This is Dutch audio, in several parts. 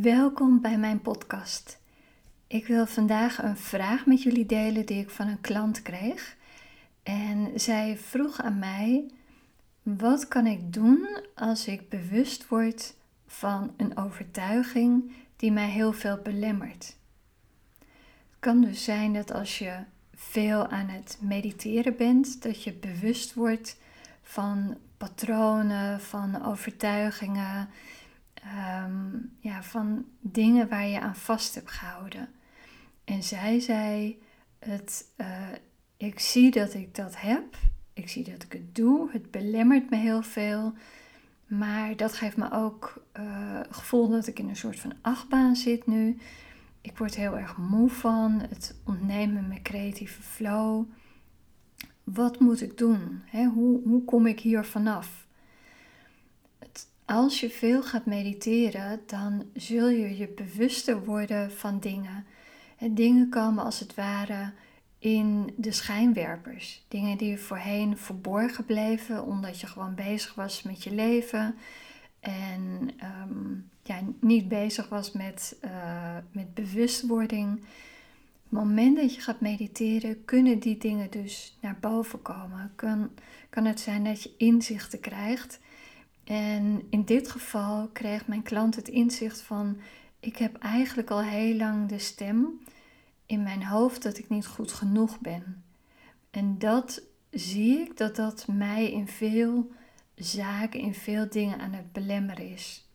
Welkom bij mijn podcast. Ik wil vandaag een vraag met jullie delen die ik van een klant kreeg. En zij vroeg aan mij: wat kan ik doen als ik bewust word van een overtuiging die mij heel veel belemmert? Het kan dus zijn dat als je veel aan het mediteren bent, dat je bewust wordt van patronen, van overtuigingen, ehm, ja, van dingen waar je aan vast hebt gehouden. En zij zei: het, uh, Ik zie dat ik dat heb, ik zie dat ik het doe, het belemmert me heel veel. Maar dat geeft me ook uh, het gevoel dat ik in een soort van achtbaan zit nu. Ik word heel erg moe van. Het ontneemt mijn creatieve flow. Wat moet ik doen? hoe, hoe kom ik hier vanaf? Als je veel gaat mediteren, dan zul je je bewuster worden van dingen. En dingen komen als het ware in de schijnwerpers. Dingen die voorheen verborgen bleven omdat je gewoon bezig was met je leven en ehm, ja, niet bezig was met, uh, met bewustwording. Op het moment dat je gaat mediteren, kunnen die dingen dus naar boven komen. Kan, kan het zijn dat je inzichten krijgt. En in dit geval kreeg mijn klant het inzicht van: ik heb eigenlijk al heel lang de stem in mijn hoofd dat ik niet goed genoeg ben. En dat zie ik dat dat mij in veel zaken, in veel dingen aan het belemmeren is.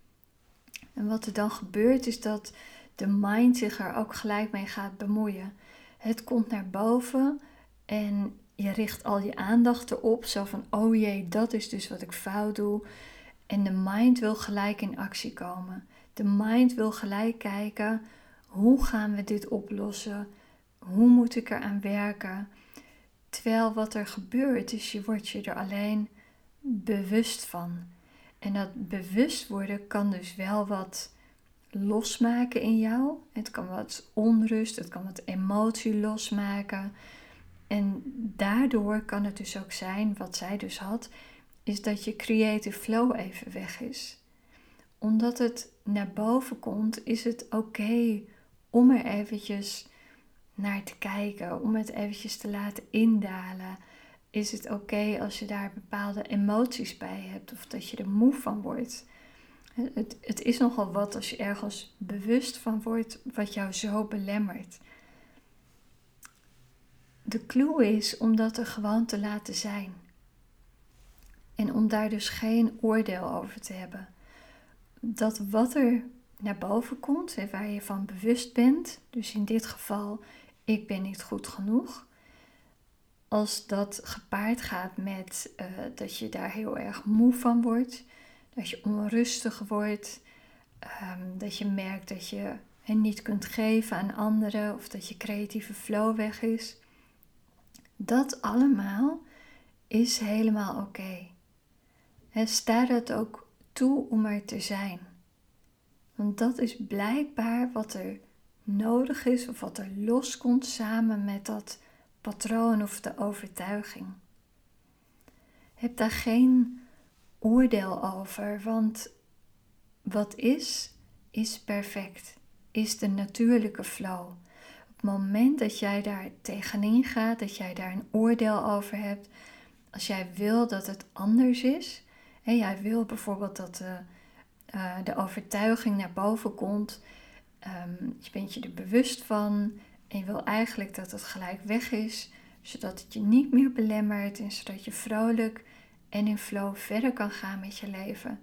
En wat er dan gebeurt is dat de mind zich er ook gelijk mee gaat bemoeien. Het komt naar boven en je richt al je aandacht erop, zo van oh jee, dat is dus wat ik fout doe. En de mind wil gelijk in actie komen. De mind wil gelijk kijken, hoe gaan we dit oplossen? Hoe moet ik eraan werken? Terwijl wat er gebeurt is, je wordt je er alleen bewust van. En dat bewust worden kan dus wel wat losmaken in jou. Het kan wat onrust, het kan wat emotie losmaken. En daardoor kan het dus ook zijn, wat zij dus had, is dat je creative flow even weg is. Omdat het naar boven komt, is het oké om er eventjes naar te kijken, om het eventjes te laten indalen. Is het oké als je daar bepaalde emoties bij hebt of dat je er moe van wordt? Het, het is nogal wat als je ergens bewust van wordt wat jou zo belemmert. De clue is om dat er gewoon te laten zijn. En om daar dus geen oordeel over te hebben. Dat wat er naar boven komt, waar je van bewust bent, dus in dit geval, ik ben niet goed genoeg. Als dat gepaard gaat met uh, dat je daar heel erg moe van wordt, dat je onrustig wordt, um, dat je merkt dat je het niet kunt geven aan anderen of dat je creatieve flow weg is. Dat allemaal is helemaal oké. En sta het ook toe om er te zijn. Want dat is blijkbaar wat er nodig is of wat er loskomt samen met dat patroon of de overtuiging. Heb daar geen oordeel over, want wat is, is perfect, is de natuurlijke flow. Op het moment dat jij daar tegenin gaat, dat jij daar een oordeel over hebt, als jij wil dat het anders is, en jij wil bijvoorbeeld dat de, uh, de overtuiging naar boven komt, um, je bent je er bewust van en je wil eigenlijk dat het gelijk weg is, zodat het je niet meer belemmert en zodat je vrolijk en in flow verder kan gaan met je leven.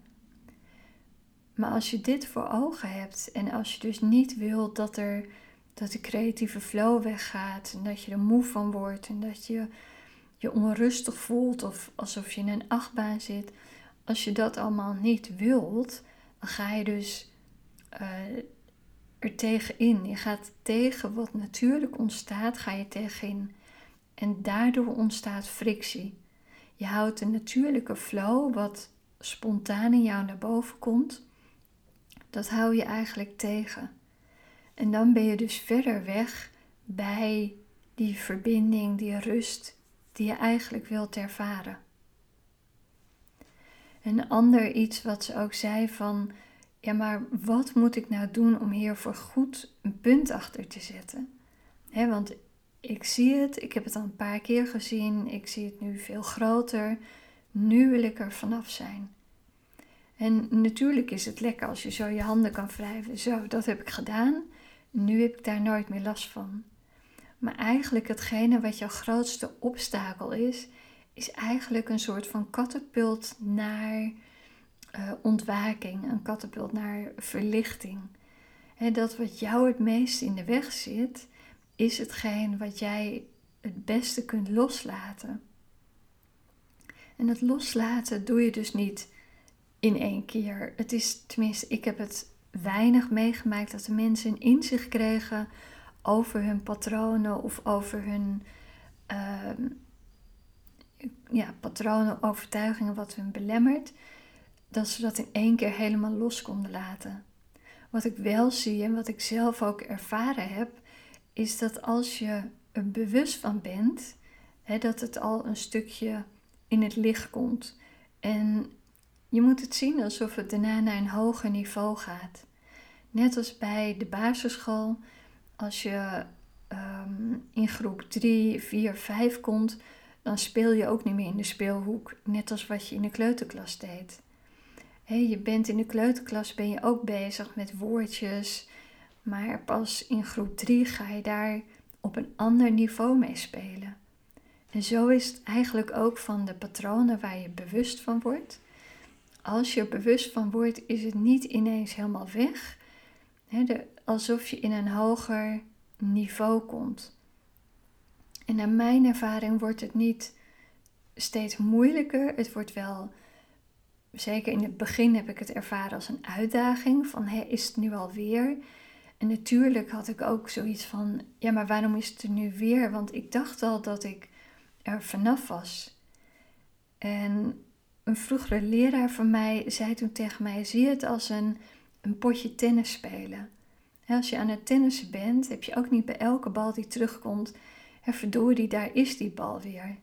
Maar als je dit voor ogen hebt en als je dus niet wilt dat, er, dat de creatieve flow weggaat en dat je er moe van wordt en dat je je onrustig voelt of alsof je in een achtbaan zit, als je dat allemaal niet wilt, dan ga je dus uh, er tegenin. Je gaat tegen wat natuurlijk ontstaat, ga je tegenin. En daardoor ontstaat frictie. Je houdt de natuurlijke flow, wat spontaan in jou naar boven komt, dat hou je eigenlijk tegen. En dan ben je dus verder weg bij die verbinding, die rust die je eigenlijk wilt ervaren. Een ander iets wat ze ook zei van ja, maar wat moet ik nou doen om hier voor goed een punt achter te zetten? Want ik zie het, ik heb het al een paar keer gezien, ik zie het nu veel groter. Nu wil ik er vanaf zijn. En natuurlijk is het lekker als je zo je handen kan wrijven. Zo, dat heb ik gedaan. Nu heb ik daar nooit meer last van. Maar eigenlijk hetgene wat jouw grootste obstakel is, is eigenlijk een soort van katapult naar uh, ontwaking, een katapult naar verlichting. En dat wat jou het meest in de weg zit, is hetgeen wat jij het beste kunt loslaten. En dat loslaten doe je dus niet in één keer. Het is, tenminste, ik heb het weinig meegemaakt dat de mensen een inzicht kregen over hun patronen of over hun uh, ja, patronen, overtuigingen, wat hun belemmert, dat ze dat in één keer helemaal los konden laten. Wat ik wel zie en wat ik zelf ook ervaren heb, is dat als je er bewust van bent, hè, dat het al een stukje in het licht komt. En je moet het zien alsof het daarna naar een hoger niveau gaat. Net als bij de basisschool, als je ehm, in groep 3, 4, 5 komt, dan speel je ook niet meer in de speelhoek, net als wat je in de kleuterklas deed. je bent in de kleuterklas ben je ook bezig met woordjes, maar pas in groep 3 ga je daar op een ander niveau mee spelen. En zo is het eigenlijk ook van de patronen waar je bewust van wordt. Als je bewust van wordt, is het niet ineens helemaal weg. de, alsof je in een hoger niveau komt. En naar mijn ervaring wordt het niet steeds moeilijker. Het wordt wel, zeker in het begin heb ik het ervaren als een uitdaging. Van hé, is het nu alweer? En natuurlijk had ik ook zoiets van, ja, maar waarom is het er nu weer? Want ik dacht al dat ik er vanaf was. En een vroegere leraar van mij zei toen tegen mij: zie het als een, een potje tennis spelen. Als je aan het tennissen bent, heb je ook niet bij elke bal die terugkomt, en verdorie, daar is die bal weer.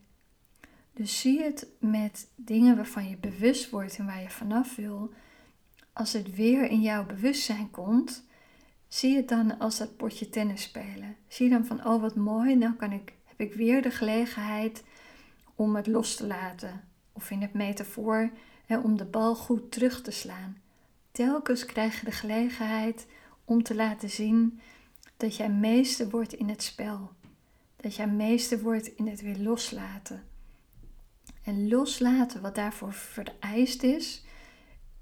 Dus zie het met dingen waarvan je bewust wordt en waar je vanaf wil. Als het weer in jouw bewustzijn komt, zie het dan als dat potje tennis spelen. Zie dan van, oh wat mooi, nou kan ik, heb ik weer de gelegenheid om het los te laten. Of in het metafoor, hè, om de bal goed terug te slaan. Telkens krijg je de gelegenheid om te laten zien dat jij meester wordt in het spel. Dat jij meester wordt in het weer loslaten. En loslaten, wat daarvoor vereist is,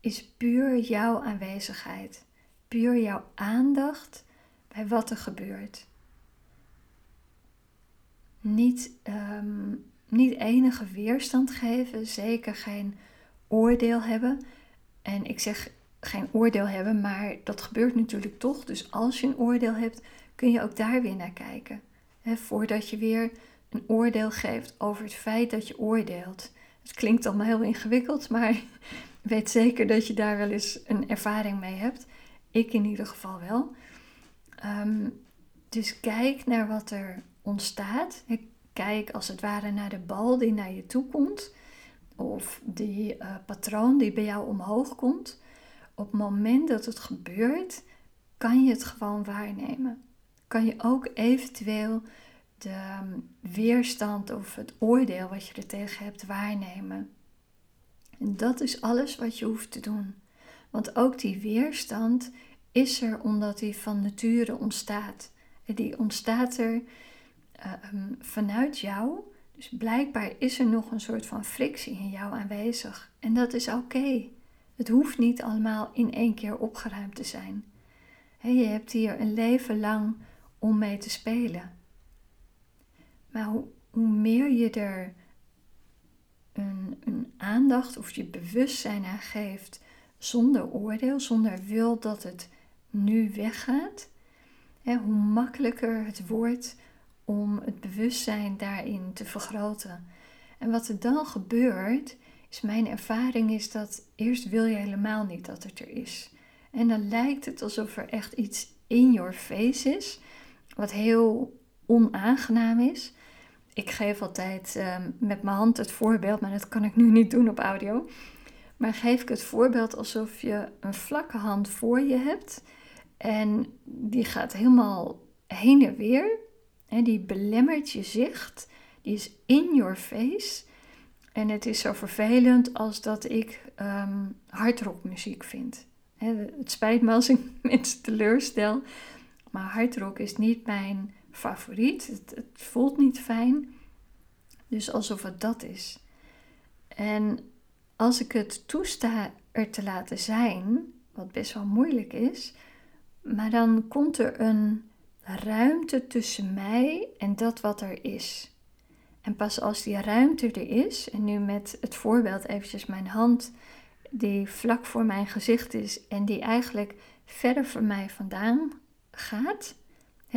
is puur jouw aanwezigheid. Puur jouw aandacht bij wat er gebeurt. Niet, um, niet enige weerstand geven, zeker geen oordeel hebben. En ik zeg geen oordeel hebben, maar dat gebeurt natuurlijk toch. Dus als je een oordeel hebt, kun je ook daar weer naar kijken. Voordat je weer een oordeel geeft over het feit dat je oordeelt. Het klinkt allemaal heel ingewikkeld, maar weet zeker dat je daar wel eens een ervaring mee hebt. Ik in ieder geval wel. Um, dus kijk naar wat er ontstaat. Kijk als het ware naar de bal die naar je toe komt. Of die uh, patroon die bij jou omhoog komt op het moment dat het gebeurt, kan je het gewoon waarnemen. Kan je ook eventueel de ehm, weerstand of het oordeel wat je er tegen hebt waarnemen. En dat is alles wat je hoeft te doen. Want ook die weerstand is er omdat die van nature ontstaat. Die ontstaat er ehm, vanuit jou. Dus blijkbaar is er nog een soort van frictie in jou aanwezig. En dat is oké. Het hoeft niet allemaal in één keer opgeruimd te zijn. je hebt hier een leven lang om mee te spelen. Maar hoe, meer je er een, een, aandacht of je bewustzijn aan geeft, zonder oordeel, zonder wil dat het nu weggaat, hoe makkelijker het wordt om het bewustzijn daarin te vergroten. En wat er dan gebeurt, is mijn ervaring is dat eerst wil je helemaal niet dat het er is. En dan lijkt het alsof er echt iets in your face is, wat heel onaangenaam is. Ik geef altijd ehm, met mijn hand het voorbeeld, maar dat kan ik nu niet doen op audio. Maar geef ik het voorbeeld alsof je een vlakke hand voor je hebt en die gaat helemaal heen en weer. En die belemmert je zicht. Die is in your face. En het is zo vervelend als dat ik um, hardrockmuziek vind. het spijt me als ik mensen teleurstel. Maar hardrock is niet mijn favoriet. Het, voelt niet fijn. Dus alsof het dat is. En als ik het toesta er te laten zijn, wat best wel moeilijk is, maar dan komt er een ruimte tussen mij en dat wat er is. En pas als die ruimte er is, en nu met het voorbeeld eventjes mijn hand die vlak voor mijn gezicht is en die eigenlijk verder van mij vandaan gaat,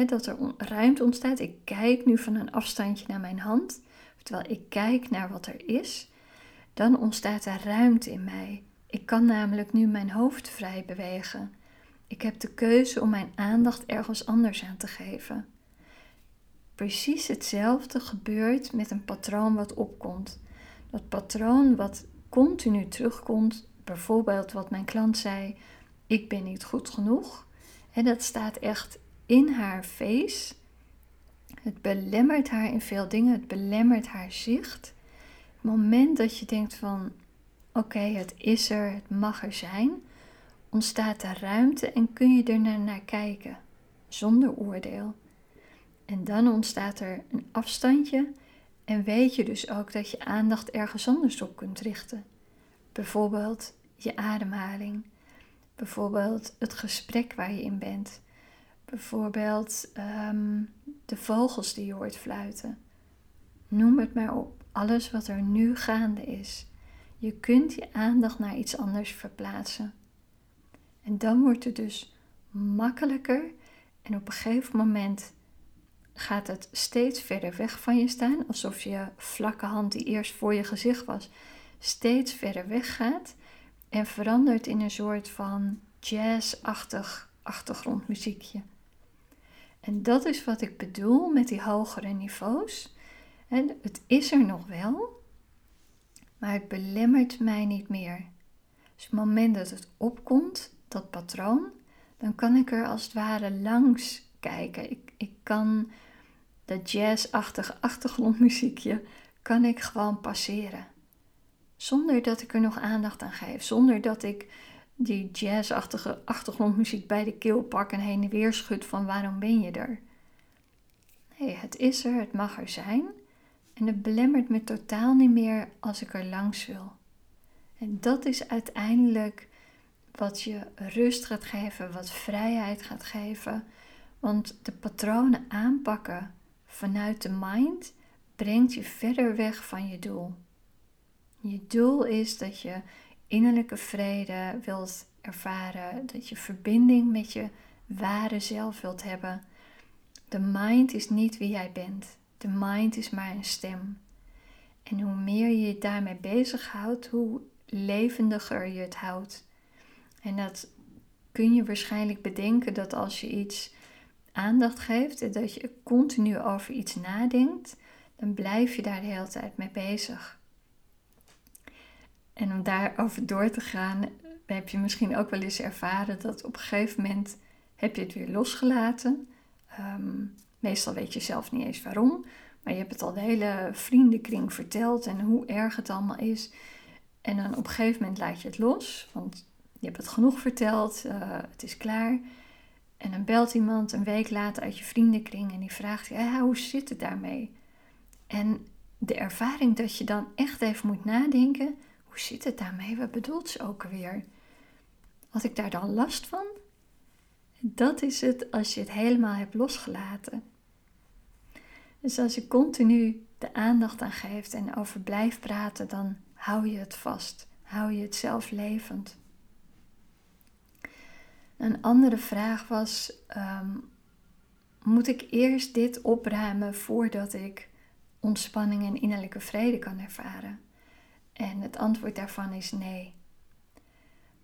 dat er ruimte ontstaat. Ik kijk nu van een afstandje naar mijn hand, terwijl ik kijk naar wat er is, dan ontstaat er ruimte in mij. Ik kan namelijk nu mijn hoofd vrij bewegen. Ik heb de keuze om mijn aandacht ergens anders aan te geven. Precies hetzelfde gebeurt met een patroon wat opkomt. Dat patroon wat continu terugkomt, bijvoorbeeld wat mijn klant zei: Ik ben niet goed genoeg. En dat staat echt in haar face. Het belemmert haar in veel dingen, het belemmert haar zicht. Het moment dat je denkt van oké, het is er, het mag er zijn, ontstaat er ruimte en kun je er naar kijken, zonder oordeel. En dan ontstaat er een afstandje en weet je dus ook dat je aandacht ergens anders op kunt richten. Bijvoorbeeld je ademhaling, bijvoorbeeld het gesprek waar je in bent, bijvoorbeeld ehm, de vogels die je hoort fluiten. Noem het maar op, alles wat er nu gaande is. Je kunt je aandacht naar iets anders verplaatsen. En dan wordt het dus makkelijker en op een gegeven moment gaat het steeds verder weg van je staan, alsof je vlakke hand die eerst voor je gezicht was, steeds verder weg gaat en verandert in een soort van jazzachtig achtergrondmuziekje. En dat is wat ik bedoel met die hogere niveaus. En het is er nog wel, maar het belemmert mij niet meer. Dus op het moment dat het opkomt, dat patroon, dan kan ik er als het ware langs kijken. Ik, ik kan dat jazzachtige achtergrondmuziekje, kan ik gewoon passeren. Zonder dat ik er nog aandacht aan geef, zonder dat ik die jazzachtige achtergrondmuziek bij de keel pak en heen en weer schud van waarom ben je er? Nee, het is er, het mag er zijn. En het belemmert me totaal niet meer als ik er langs wil. En dat is uiteindelijk wat je rust gaat geven, wat vrijheid gaat geven. Want de patronen aanpakken vanuit de mind brengt je verder weg van je doel. Je doel is dat je innerlijke vrede wilt ervaren, dat je verbinding met je ware zelf wilt hebben. De mind is niet wie jij bent. De mind is maar een stem. En hoe meer je je daarmee bezighoudt, hoe levendiger je het houdt. En dat kun je waarschijnlijk bedenken dat als je iets aandacht geeft en dat je continu over iets nadenkt, dan blijf je daar de hele tijd mee bezig. En om daarover door te gaan, heb je misschien ook wel eens ervaren dat op een gegeven moment heb je het weer losgelaten. Um, meestal weet je zelf niet eens waarom, maar je hebt het al de hele vriendenkring verteld en hoe erg het allemaal is. En dan op een gegeven moment laat je het los, want je hebt het genoeg verteld, uh, het is klaar. En dan belt iemand een week later uit je vriendenkring en die vraagt ja, hoe zit het daarmee? En de ervaring dat je dan echt even moet nadenken, hoe zit het daarmee? Wat bedoelt ze ook alweer? Had ik daar dan last van? Dat is het als je het helemaal hebt losgelaten. Dus als je continu de aandacht aan geeft en over blijft praten, dan hou je het vast. Hou je het zelf levend. Een andere vraag was: ehm, moet ik eerst dit opruimen voordat ik ontspanning en innerlijke vrede kan ervaren? En het antwoord daarvan is nee.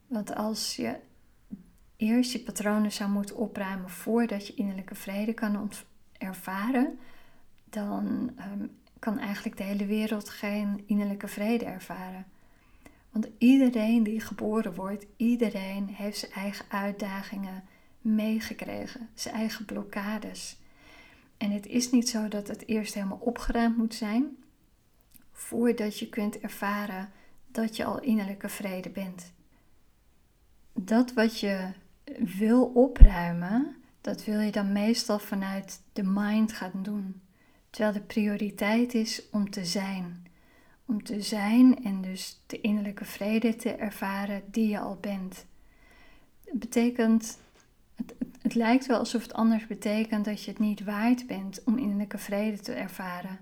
Want als je eerst je patronen zou moeten opruimen voordat je innerlijke vrede kan ervaren, dan um, kan eigenlijk de hele wereld geen innerlijke vrede ervaren. Want iedereen die geboren wordt, iedereen heeft zijn eigen uitdagingen meegekregen, zijn eigen blokkades. En het is niet zo dat het eerst helemaal opgeruimd moet zijn voordat je kunt ervaren dat je al innerlijke vrede bent. Dat wat je wil opruimen, dat wil je dan meestal vanuit de mind gaan doen. Terwijl de prioriteit is om te zijn. Om te zijn en dus de innerlijke vrede te ervaren die je al bent. Het betekent, het, het, het lijkt wel alsof het anders betekent dat je het niet waard bent om innerlijke vrede te ervaren.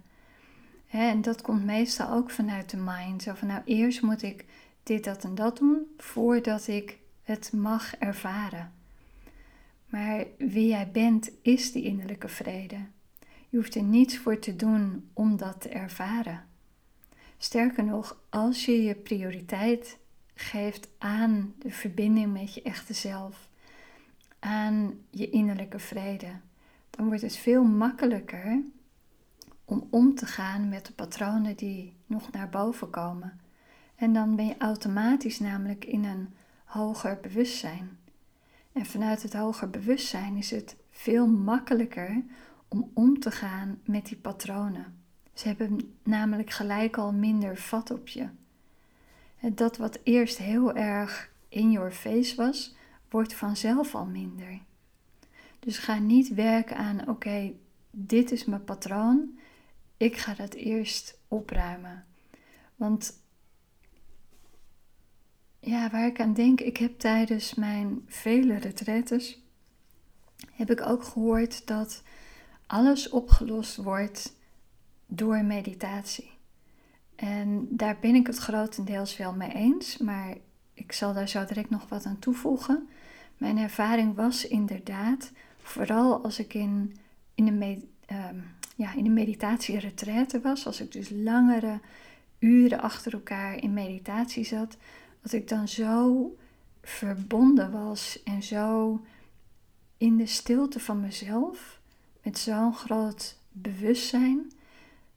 En dat komt meestal ook vanuit de mind. Zo van nou, eerst moet ik dit, dat en dat doen voordat ik het mag ervaren. Maar wie jij bent is die innerlijke vrede. Je hoeft er niets voor te doen om dat te ervaren. Sterker nog, als je je prioriteit geeft aan de verbinding met je echte zelf, aan je innerlijke vrede, dan wordt het veel makkelijker om om te gaan met de patronen die nog naar boven komen. En dan ben je automatisch namelijk in een hoger bewustzijn. En vanuit het hoger bewustzijn is het veel makkelijker om om te gaan met die patronen. Ze hebben namelijk gelijk al minder vat op je. Dat wat eerst heel erg in your face was, wordt vanzelf al minder. Dus ga niet werken aan, oké, dit is mijn patroon, ik ga dat eerst opruimen. Want ja, waar ik aan denk, ik heb tijdens mijn vele retretes, heb ik ook gehoord dat alles opgelost wordt door meditatie. En daar ben ik het grotendeels wel mee eens, maar ik zal daar zo direct nog wat aan toevoegen. Mijn ervaring was inderdaad, vooral als ik in, in, med, um, ja, in een meditatieretraite was, als ik dus langere uren achter elkaar in meditatie zat, dat ik dan zo verbonden was en zo in de stilte van mezelf, met zo'n groot bewustzijn,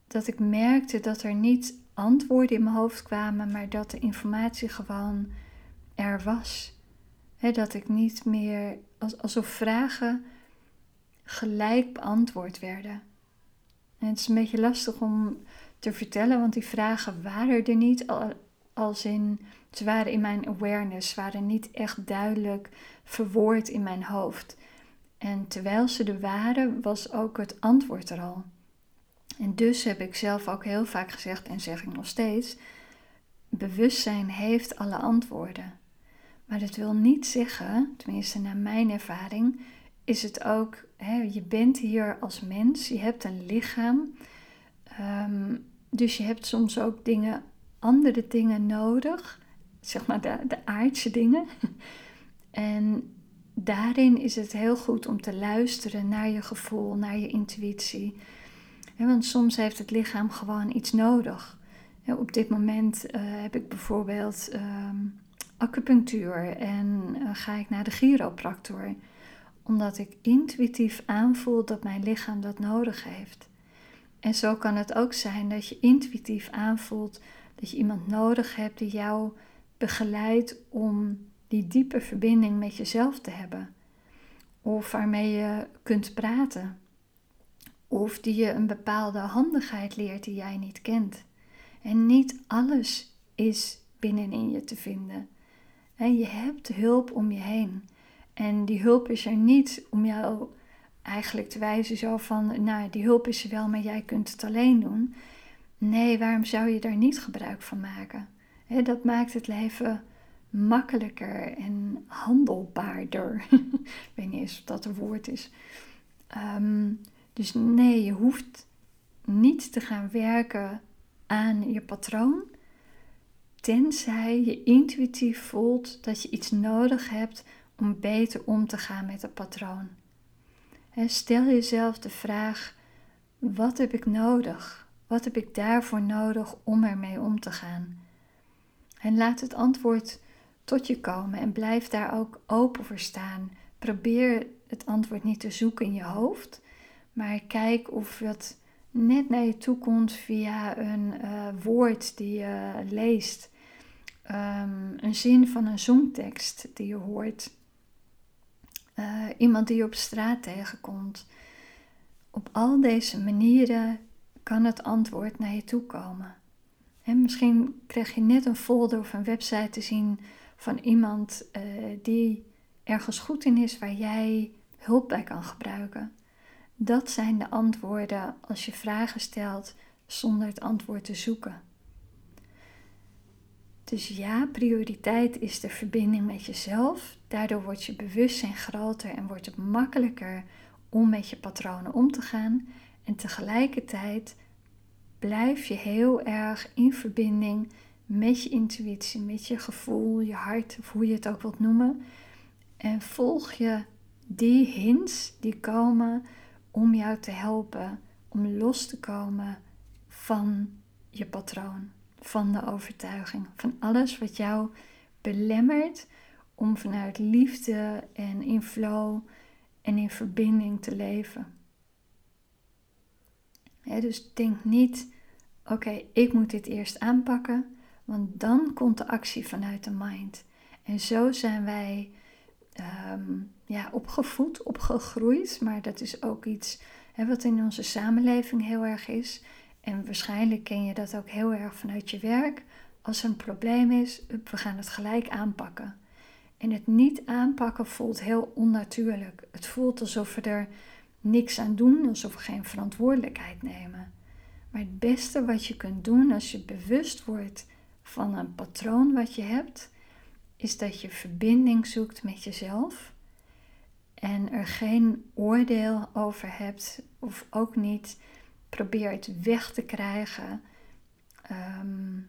dat ik merkte dat er niet antwoorden in mijn hoofd kwamen, maar dat de informatie gewoon er was. dat ik niet meer, alsof vragen gelijk beantwoord werden. Het is een beetje lastig om te vertellen, want die vragen waren er niet, als in, ze waren in mijn awareness, waren niet echt duidelijk verwoord in mijn hoofd. En terwijl ze er waren, was ook het antwoord er al. En dus heb ik zelf ook heel vaak gezegd, en zeg ik nog steeds, bewustzijn heeft alle antwoorden. Maar dat wil niet zeggen, tenminste naar mijn ervaring, is het ook, je bent hier als mens, je hebt een lichaam, um, dus je hebt soms ook dingen, andere dingen nodig, zeg maar de, de aardse dingen. en daarin is het heel goed om te luisteren naar je gevoel, naar je intuïtie. want soms heeft het lichaam gewoon iets nodig. op dit moment uh, heb ik bijvoorbeeld um, acupunctuur en uh, ga ik naar de chiropractor, omdat ik intuïtief aanvoel dat mijn lichaam dat nodig heeft. En zo kan het ook zijn dat je intuïtief aanvoelt dat je iemand nodig hebt die jou begeleidt om die diepe verbinding met jezelf te hebben. Of waarmee je kunt praten. Of die je een bepaalde handigheid leert die jij niet kent. En niet alles is binnenin je te vinden. En je hebt hulp om je heen. En die hulp is er niet om jou eigenlijk te wijzen zo van, nou die hulp is er wel, maar jij kunt het alleen doen. Nee, waarom zou je daar niet gebruik van maken? dat maakt het leven makkelijker en handelbaarder. Ik weet niet eens of dat een woord is. Ehm, dus nee, je hoeft niet te gaan werken aan je patroon, tenzij je intuïtief voelt dat je iets nodig hebt om beter om te gaan met het patroon. stel jezelf de vraag: wat heb ik nodig? Wat heb ik daarvoor nodig om ermee om te gaan? En laat het antwoord tot je komen en blijf daar ook open voor staan. Probeer het antwoord niet te zoeken in je hoofd, maar kijk of het net naar je toe komt via een uh, woord die je leest. ehm, een zin van een zongtekst die je hoort. Uh, iemand die je op straat tegenkomt. Op al deze manieren kan het antwoord naar je toe komen. En misschien krijg je net een folder of een website te zien van iemand uh, die ergens goed in is waar jij hulp bij kan gebruiken. Dat zijn de antwoorden als je vragen stelt zonder het antwoord te zoeken. Dus ja, prioriteit is de verbinding met jezelf. Daardoor wordt je bewustzijn groter en wordt het makkelijker om met je patronen om te gaan. En tegelijkertijd blijf je heel erg in verbinding met je intuïtie, met je gevoel, je hart, of hoe je het ook wilt noemen. En volg je die hints die komen om jou te helpen om los te komen van je patroon, van de overtuiging, van alles wat jou belemmert om vanuit liefde en in flow en in verbinding te leven. dus denk niet, oké, ik moet dit eerst aanpakken, want dan komt de actie vanuit de mind. En zo zijn wij Ehm, ja, opgevoed, opgegroeid. Maar dat is ook iets wat in onze samenleving heel erg is. En waarschijnlijk ken je dat ook heel erg vanuit je werk. Als er een probleem is, we gaan het gelijk aanpakken. En het niet aanpakken voelt heel onnatuurlijk. Het voelt alsof we er niks aan doen, alsof we geen verantwoordelijkheid nemen. Maar het beste wat je kunt doen als je bewust wordt van een patroon wat je hebt, is dat je verbinding zoekt met jezelf en er geen oordeel over hebt of ook niet probeert weg te krijgen. Ehm,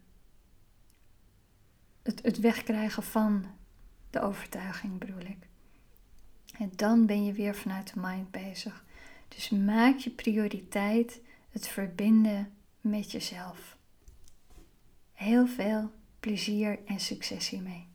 het, het wegkrijgen van overtuiging bedoel ik. En dan ben je weer vanuit de mind bezig. Dus maak je prioriteit het verbinden met jezelf. Heel veel plezier en succes hiermee.